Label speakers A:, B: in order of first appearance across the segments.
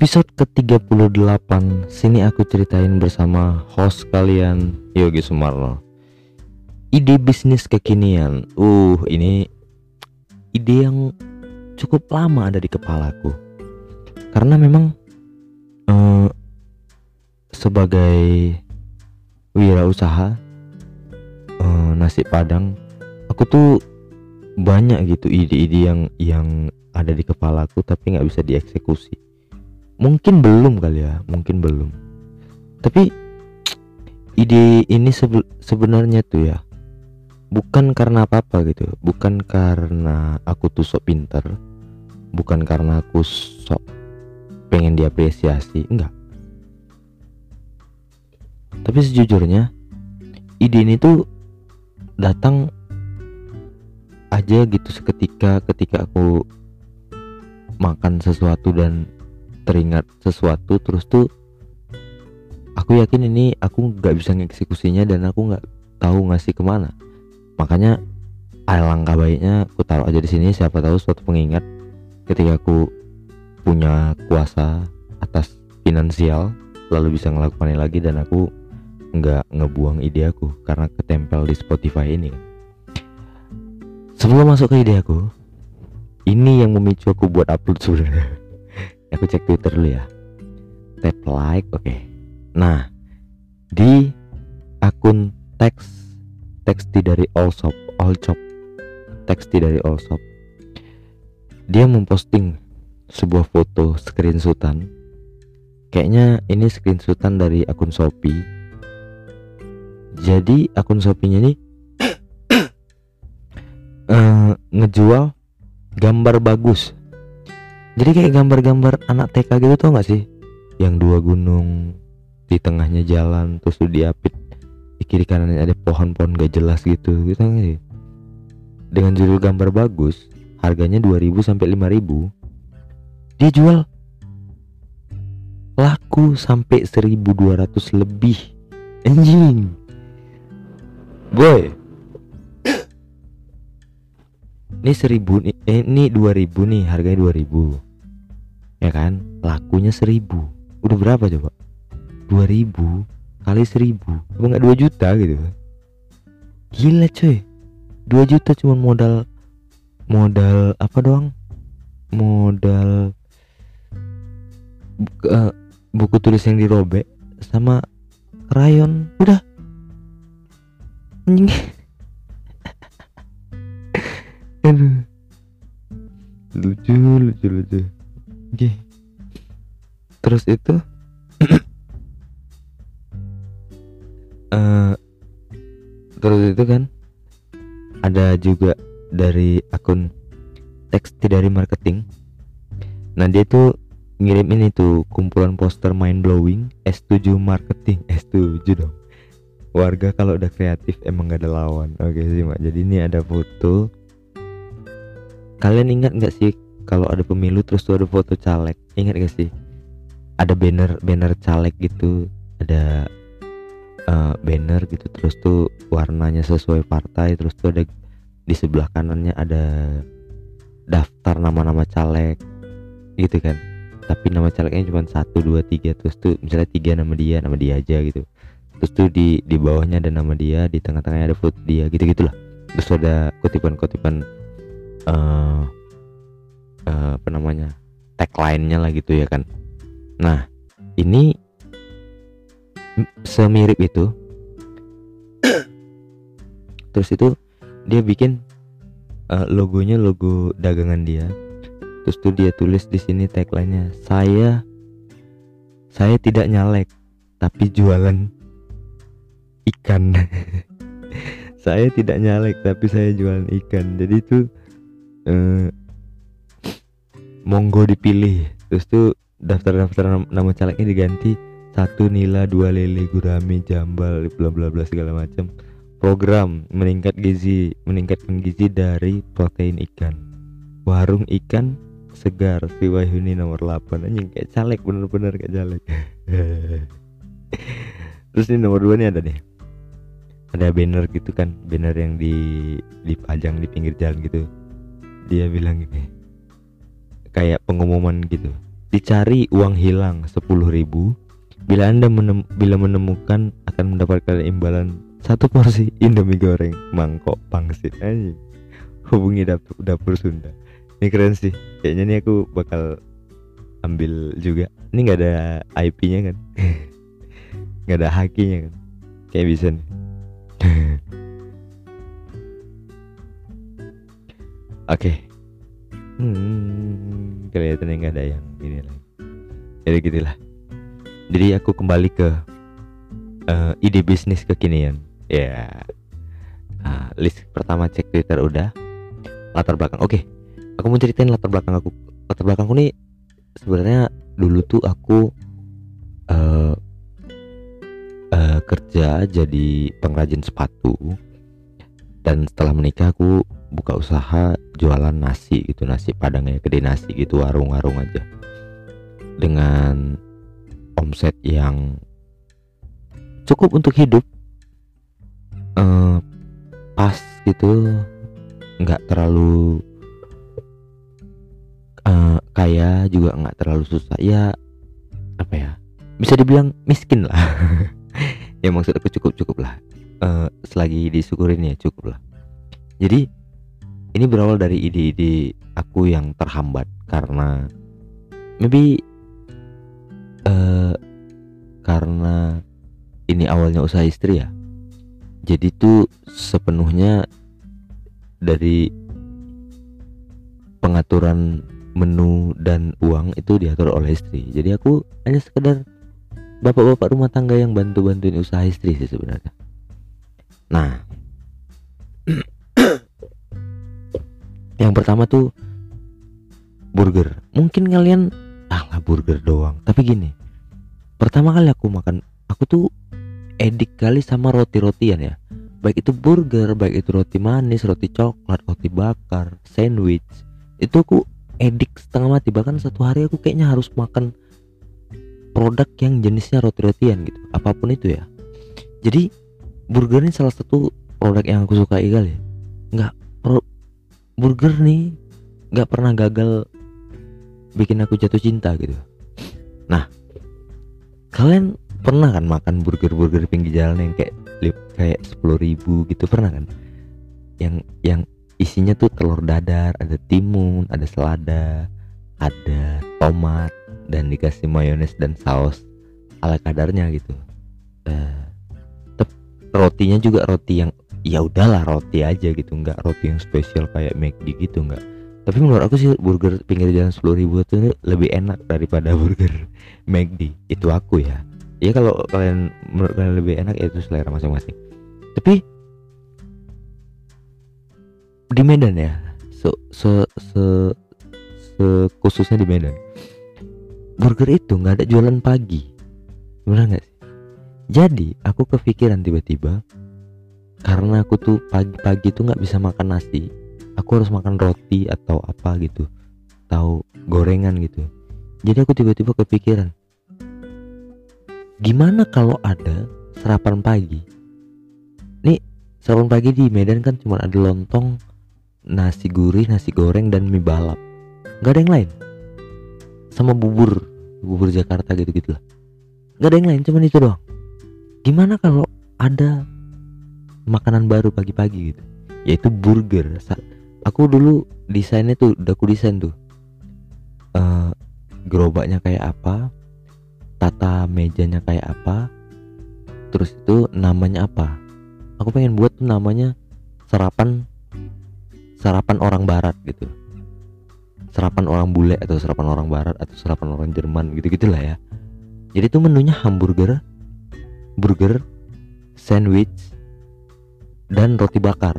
A: Episode ke-38 Sini aku ceritain bersama host kalian Yogi Sumarno. Ide bisnis kekinian. Uh ini ide yang cukup lama ada di kepalaku. Karena memang uh, Sebagai wirausaha uh, Nasi Padang Aku tuh banyak gitu ide-ide yang yang ada di kepalaku tapi nggak bisa dieksekusi mungkin belum kali ya mungkin belum. Tapi ide ini sebe sebenarnya tuh ya bukan karena apa-apa gitu. Bukan karena aku tuh sok pinter bukan karena aku sok pengen diapresiasi enggak. Tapi sejujurnya ide ini tuh datang aja gitu seketika ketika aku makan sesuatu dan teringat sesuatu terus tuh aku yakin ini aku nggak bisa ngeksekusinya dan aku nggak tahu ngasih ke mana. Makanya alangkah baiknya aku taruh aja di sini siapa tahu suatu pengingat ketika aku punya kuasa atas finansial lalu bisa ngelakukannya lagi dan aku nggak ngebuang ide aku karena ketempel di Spotify ini. Sebelum masuk ke ide aku ini yang memicu aku buat upload sebenarnya aku cek Twitter dulu ya. Tap like oke. Okay. nah di akun teks teks dari all shop all shop teks dari all shop. Dia memposting sebuah foto screenshotan. Kayaknya ini screenshotan dari akun Shopee. Jadi akun Shopee-nya ini uh, ngejual gambar bagus jadi kayak gambar-gambar anak TK gitu tau gak sih? Yang dua gunung di tengahnya jalan terus tuh diapit di kiri kanannya ada pohon-pohon gak jelas gitu gitu gak sih? Dengan judul gambar bagus harganya 2000 sampai 5000 dia jual laku sampai 1200 lebih. Anjing. Boy ini seribu nih eh, ini dua ribu nih harganya dua ribu. Ya kan? Lakunya seribu. Udah berapa coba? Dua ribu kali seribu. Apa nggak dua juta gitu? Gila coy dua juta cuma modal modal apa doang? Modal buku, uh, buku tulis yang dirobek sama krayon udah. Anjing aduh. Lucu lucu lucu. Oke. Terus itu? Uh, terus itu kan ada juga dari akun teks dari marketing. Nah dia tuh ngirim ini tuh kumpulan poster mind blowing S7 marketing. S7 dong. Warga kalau udah kreatif emang gak ada lawan. Oke sih mak. Jadi ini ada foto kalian ingat nggak sih kalau ada pemilu terus tuh ada foto caleg? Ingat gak sih? Ada banner banner caleg gitu ada uh, banner gitu terus tuh warnanya sesuai partai terus tuh ada di sebelah kanannya ada daftar nama-nama caleg gitu kan. Tapi nama calegnya cuma satu dua tiga terus tuh misalnya tiga nama dia nama dia aja gitu. Terus tuh di di bawahnya ada nama dia di tengah-tengahnya ada foto dia gitu gitulah terus ada kutipan-kutipan uh, uh, apa namanya tagline-nya lah gitu ya kan. Nah ini semirip itu. Terus itu dia bikin uh, logonya logo dagangan dia. Terus tuh dia tulis di sini tagline-nya saya saya tidak nyalek tapi jualan ikan. Saya tidak nyalek tapi saya jualan ikan. Jadi itu eh, monggo dipilih. Terus tuh daftar-daftar nama calegnya diganti. Satu nila dua lele gurame jambal bla bla bla segala macam program meningkat gizi meningkatkan gizi dari protein ikan. Warung ikan segar Sri Wahyuni nomor 8 anjing kayak caleg bener-bener kayak caleg. Terus ini nomor dua nih ada nih. Ada banner gitu kan banner yang di dipajang di pinggir jalan gitu dia bilang gini kayak pengumuman gitu. Dicari uang hilang sepuluh ribu bila anda menem bila menemukan akan mendapatkan imbalan satu porsi indomie goreng mangkok pangsit. Aja hubungi dapur, dapur Sunda. Ini keren sih. Kayaknya nih aku bakal ambil juga. Ini nggak ada IP-nya kan? Nggak ada hakinya kan? Kayak bisa nih oke. Okay. hmm, kelihatannya nggak ada yang ini lagi jadi gitulah. Jadi aku kembali ke uh, ide bisnis kekinian. Ya. Yeah. nah, list pertama cek twitter udah. Latar belakang. Oke. Okay. aku mau ceritain latar belakang aku. Latar belakangku nih sebenarnya dulu tuh aku uh, uh, kerja jadi pengrajin sepatu. Dan setelah menikah aku buka usaha jualan nasi gitu nasi padang ya gede nasi gitu warung-warung aja. Dengan omset yang cukup untuk hidup uh, pas gitu nggak terlalu uh, kaya juga nggak terlalu susah. Ya apa ya bisa dibilang miskin lah. Ya maksud aku cukup cukup lah. Uh, selagi disyukurin ya cukup lah. Jadi ini berawal dari ide-ide aku yang terhambat karena maybe uh, karena ini awalnya usaha istri ya. Jadi tuh sepenuhnya dari pengaturan menu dan uang itu diatur oleh istri. Jadi aku hanya sekedar bapak-bapak rumah tangga yang bantu-bantuin usaha istri sih sebenarnya. Nah yang pertama tuh burger. Mungkin kalian ah lah burger doang. Tapi gini pertama kali aku makan aku tuh edik kali sama roti-rotian ya. Baik itu burger baik itu roti manis roti coklat roti bakar sandwich itu aku edik setengah mati. Bahkan satu hari aku kayaknya harus makan produk yang jenisnya roti-rotian gitu apa pun itu ya. Jadi burger ini salah satu produk yang aku suka kali. Ya nggak burger nih nggak pernah gagal bikin aku jatuh cinta gitu. Nah kalian pernah kan makan burger-burger pinggir jalan yang kayak kayak sepuluh ribu gitu? Pernah kan? Yang yang isinya tuh telur dadar ada timun ada selada ada tomat dan dikasih mayones dan saus ala kadarnya gitu. Uh, rotinya juga roti yang ya udahlah roti aja gitu nggak roti yang spesial kayak McD gitu nggak. Tapi menurut aku sih burger pinggir jalan sepuluh ribu itu lebih enak daripada burger McD itu aku ya. Ya kalau kalian menurut kalian lebih enak ya itu selera masing-masing. Tapi di Medan ya se se se, se khususnya di Medan burger itu nggak ada jualan pagi. Benar nggak sih? Jadi aku kepikiran tiba-tiba karena aku tuh pagi-pagi tuh nggak bisa makan nasi aku harus makan roti atau apa gitu tahu gorengan gitu jadi aku tiba-tiba kepikiran gimana kalau ada sarapan pagi nih sarapan pagi di Medan kan cuma ada lontong nasi gurih, nasi goreng dan mie balap. Gak ada yang lain. Sama bubur, bubur Jakarta gitu-gitu lah. Gak ada yang lain, cuman itu doang. Gimana kalau ada makanan baru pagi-pagi gitu? Yaitu burger. Aku dulu desainnya tuh udah aku desain tuh. Uh, gerobaknya kayak apa, tata mejanya kayak apa, terus itu namanya apa. Aku pengen buat tuh namanya sarapan sarapan orang barat gitu sarapan orang bule atau sarapan orang barat atau sarapan orang Jerman gitu gitulah ya jadi itu menunya hamburger burger sandwich dan roti bakar.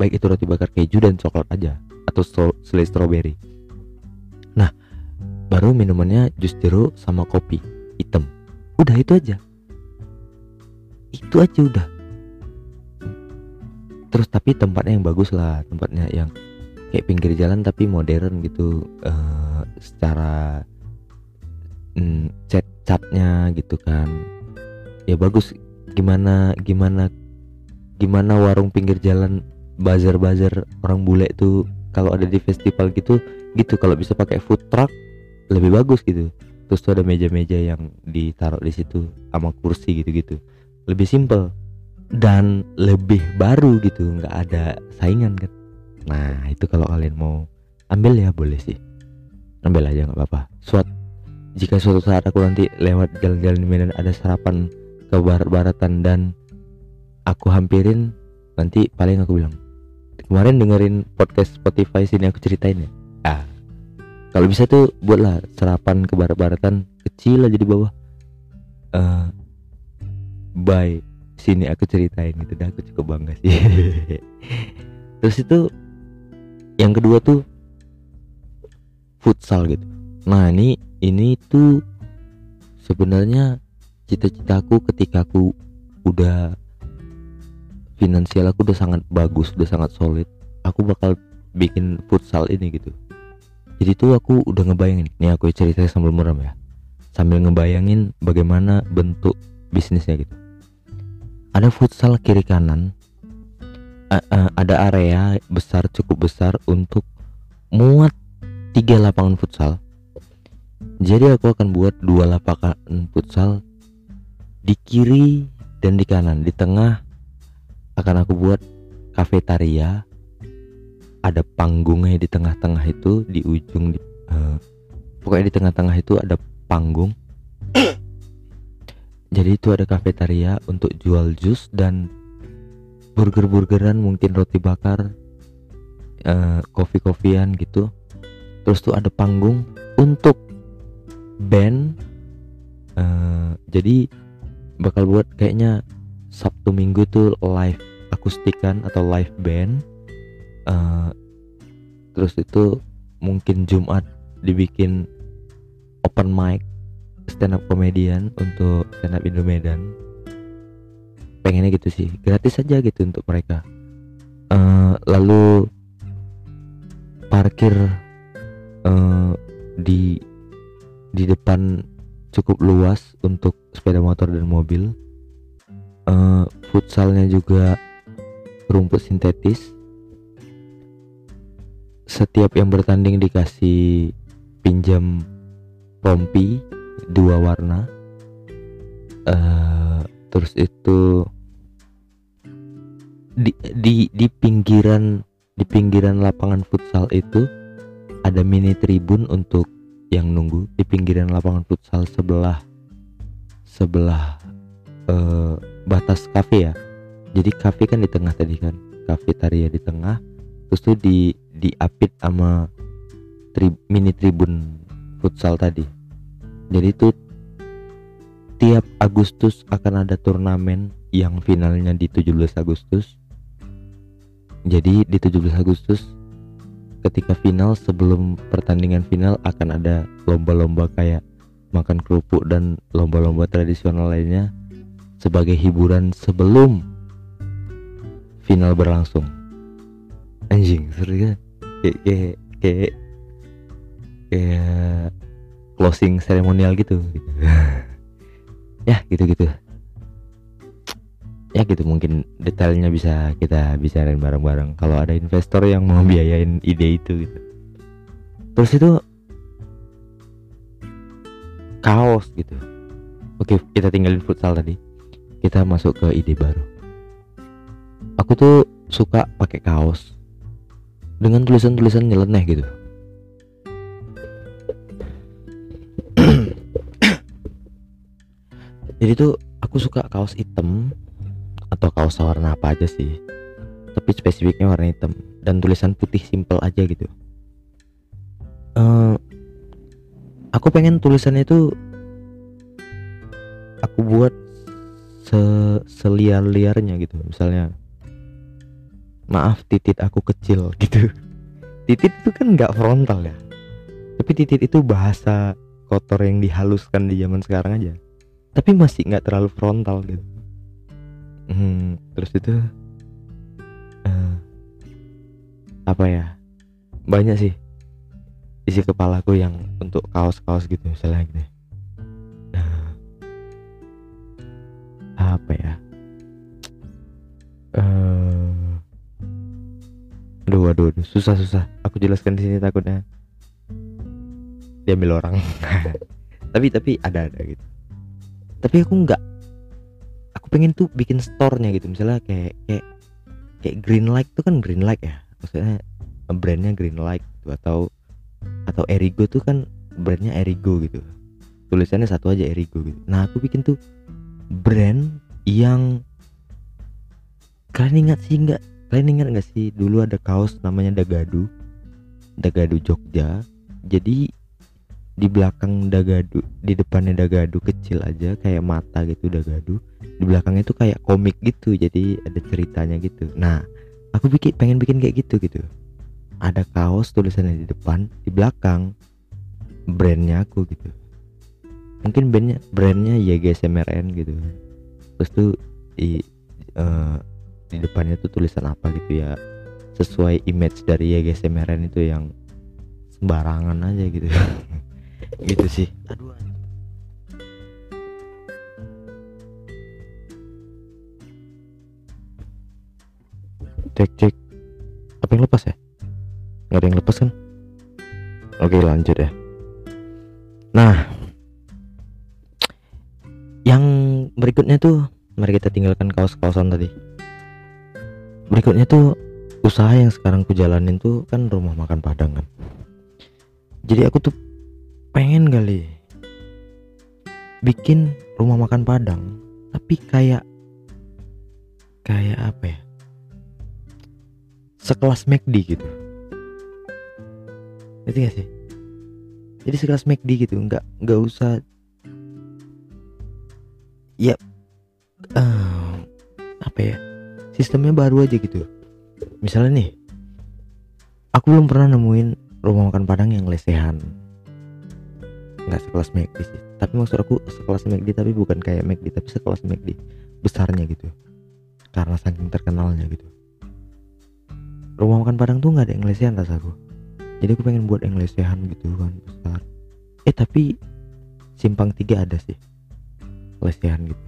A: Baik itu roti bakar keju dan coklat aja atau selai strawberry nah baru minumannya jus jeruk sama kopi hitam. Udah itu aja. Itu aja udah. Terus tapi tempatnya yang bagus lah tempatnya yang kayak pinggir jalan tapi modern gitu uh, secara mm, cat catnya gitu kan. Ya bagus gimana gimana gimana warung pinggir jalan bazar-bazar orang bule itu kalau ada di festival gitu gitu. Kalau bisa pakai food truck lebih bagus gitu. Terus tuh ada meja-meja yang ditaruh di situ sama kursi gitu-gitu. Lebih simple dan lebih baru gitu nggak ada saingan kan. Nah itu kalau kalian mau ambil ya boleh sih. Ambil aja nggak apa-apa. Suat jika suatu saat aku nanti lewat jalan-jalan di Medan ada sarapan ke barat-baratan dan aku hampirin nanti paling aku bilang kemarin dengerin podcast Spotify sini aku ceritain ya. Ah kalau bisa tuh buatlah sarapan ke barat-baratan kecil aja di bawah. Uh, by sini aku ceritain gitu dah aku cukup bangga sih. Terus itu yang kedua tuh futsal gitu. Nah ini ini tuh sebenarnya cita-citaku ketika aku udah finansial aku udah sangat bagus udah sangat solid aku bakal bikin futsal ini gitu. Jadi tuh aku udah ngebayangin nih aku cerita sambil muram ya. Sambil ngebayangin bagaimana bentuk bisnisnya gitu. Ada futsal kiri kanan uh, uh, ada area besar cukup besar untuk muat tiga lapangan futsal. Jadi aku akan buat dua lapangan futsal di kiri dan di kanan. Di tengah akan aku buat kafetaria. Ada panggungnya di tengah-tengah itu di ujung di, uh, pokoknya di tengah-tengah itu ada panggung. Jadi itu ada kafetaria untuk jual jus dan burger-burgeran mungkin roti bakar uh, kopi-kopian gitu. Terus tuh ada panggung untuk band uh, jadi bakal buat kayaknya Sabtu Minggu tuh live akustikan atau live band uh, terus itu mungkin Jumat dibikin open mic stand up comedian untuk stand up Indo Medan. Pengennya gitu sih gratis aja gitu untuk mereka. Uh, lalu parkir uh, di di depan cukup luas untuk sepeda motor dan mobil. Uh, futsalnya juga rumput sintetis. Setiap yang bertanding dikasih pinjam rompi dua warna. Uh, terus itu di, di di pinggiran di pinggiran lapangan futsal itu ada mini tribun untuk yang nunggu di pinggiran lapangan futsal sebelah sebelah uh, batas kafe ya. Jadi kafe kan di tengah tadi kan kafetaria di tengah terus tuh di diapit sama tri, mini tribun futsal tadi. Jadi itu tiap Agustus akan ada turnamen yang finalnya di 17 Agustus. Jadi di 17 Agustus ketika final sebelum pertandingan final akan ada lomba-lomba kayak makan kerupuk dan lomba-lomba tradisional lainnya sebagai hiburan sebelum final berlangsung. Anjing seru kan kayak kayak kayak kayak closing seremonial gitu, gitu. ya gitu gitu ya gitu mungkin detailnya bisa kita bicarain bareng-bareng. Kalau ada investor yang mau biayain ide itu gitu. Terus itu kaos gitu. Oke kita tinggalin futsal tadi. Kita masuk ke ide baru. Aku tuh suka pakai kaos dengan tulisan-tulisan nyeleneh gitu. Jadi tuh aku suka kaos hitam atau kaos warna apa aja sih. Tapi spesifiknya warna hitam dan tulisan putih simple aja gitu. Uh, aku pengen tulisannya itu aku buat se seliar-liarnya gitu. Misalnya maaf titit aku kecil gitu. Titit itu kan nggak frontal ya. Tapi titit itu bahasa kotor yang dihaluskan di zaman sekarang aja. Tapi masih nggak terlalu frontal gitu hmm, terus itu uh, apa ya banyak sih isi kepalaku yang untuk kaos-kaos gitu misalnya gitu. Nah, apa ya uh, aduh aduh, aduh susah susah. Aku aku jelaskan di sini takutnya diambil orang. Tapi tapi ada ada gitu. Tapi aku nggak aku pengen tuh bikin store-nya gitu. Misalnya kayak kayak kayak green light tuh kan green light ya. Maksudnya brandnya green light gitu atau atau Erigo tuh kan brandnya Erigo gitu. Tulisannya satu aja Erigo gitu. Nah aku bikin tuh brand yang kalian ingat sih nggak? Kalian ingat nggak sih dulu ada kaos namanya Dagadu? Dagadu Jogja. Jadi di belakang Dagadu di depannya Dagadu kecil aja kayak mata gitu Dagadu. Di belakangnya itu kayak komik gitu jadi ada ceritanya gitu. Nah aku bikin pengen bikin kayak gitu gitu. Ada kaos tulisannya di depan di belakang brandnya aku gitu. Mungkin brandnya brandnya YGSMRN gitu. Terus tuh di uh, di depannya tuh tulisan apa gitu ya sesuai image dari YGSMRN itu yang sembarangan aja gitu gitu sih. Aduh cek cek. Apa yang lepas ya? Nggak ada yang lepas kan? Oke lanjut ya. Nah. Yang berikutnya tuh mari kita tinggalkan kaos-kaosan tadi. Berikutnya tuh usaha yang sekarang ku jalanin tuh kan rumah makan padang kan? Jadi aku tuh pengen kali. Bikin rumah makan padang tapi kayak kayak apa ya? Sekelas McD gitu. Ngerti gak sih? Jadi sekelas McD gitu nggak nggak usah ya uh, apa ya? Sistemnya baru aja gitu. Misalnya nih aku belum pernah nemuin rumah makan padang yang lesehan nggak sekelas McD sih. Tapi maksud aku sekelas McD tapi bukan kayak McD tapi sekelas McD besarnya gitu. Karena saking terkenalnya gitu. Rumah makan padang tuh nggak ada yang lesehan rasaku jadi aku pengen buat yang gitu kan besar. Eh tapi simpang tiga ada sih. Lesehan gitu.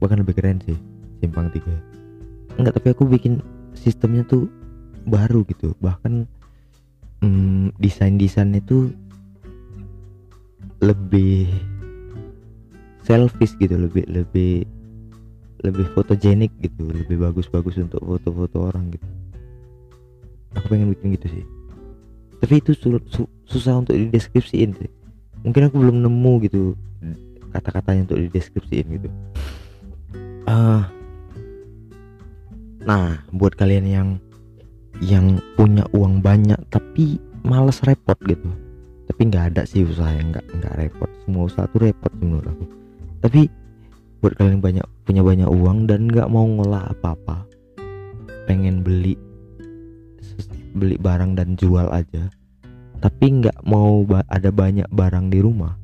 A: Bahkan lebih keren sih simpang tiga. Enggak tapi aku bikin sistemnya tuh baru gitu. Bahkan hmm, desain desainnya tuh lebih selfish gitu lebih lebih lebih fotogenik gitu lebih bagus-bagus untuk foto-foto orang gitu. Aku pengen bikin gitu sih. Tapi itu su su susah untuk dideskripsiin sih. Mungkin aku belum nemu gitu kata-katanya untuk dideskripsiin gitu. Uh, Nah, buat kalian yang yang punya uang banyak tapi males repot gitu. Tapi nggak ada sih usaha yang nggak nggak repot. Semua usaha tuh repot menurut aku. Tapi buat kalian yang banyak punya banyak uang dan nggak mau ngolah apa-apa, pengen beli beli barang dan jual aja, tapi nggak mau ba ada banyak barang di rumah,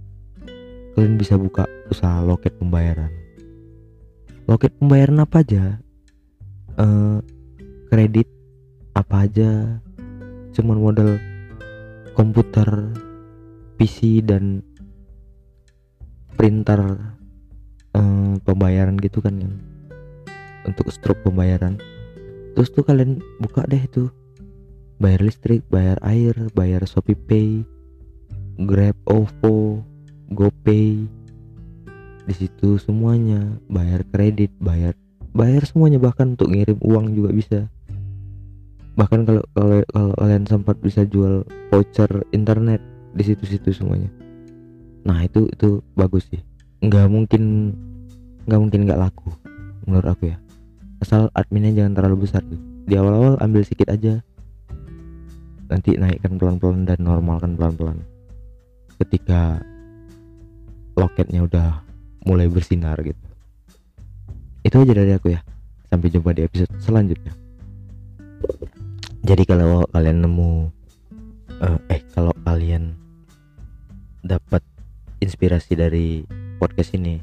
A: kalian bisa buka usaha loket pembayaran. Loket pembayaran apa aja? uh, kredit apa aja cuman modal komputer PC dan printer uh, pembayaran gitu kan yang untuk stroke pembayaran. Terus tuh kalian buka deh tuh bayar listrik bayar air bayar Shopee Pay Grab OVO GoPay. Di situ semuanya bayar kredit bayar bayar semuanya. Bahkan untuk ngirim uang juga bisa. Bahkan kalau kalau kalian sempat bisa jual voucher internet di situ-situ semuanya. Nah itu itu bagus sih. Nggak mungkin nggak mungkin nggak laku menurut aku ya. Asal adminnya jangan terlalu besar tuh. Di awal-awal ambil sedikit aja. Nanti naikkan pelan-pelan dan normalkan pelan-pelan. Ketika loketnya udah mulai bersinar gitu. Itu aja dari aku ya. Sampai jumpa di episode selanjutnya. Jadi kalau kalian nemu uh, eh kalau kalian dapat inspirasi dari podcast ini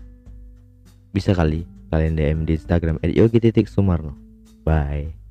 A: bisa kali kalian DM di Instagram @yogi titik sumarno. Bye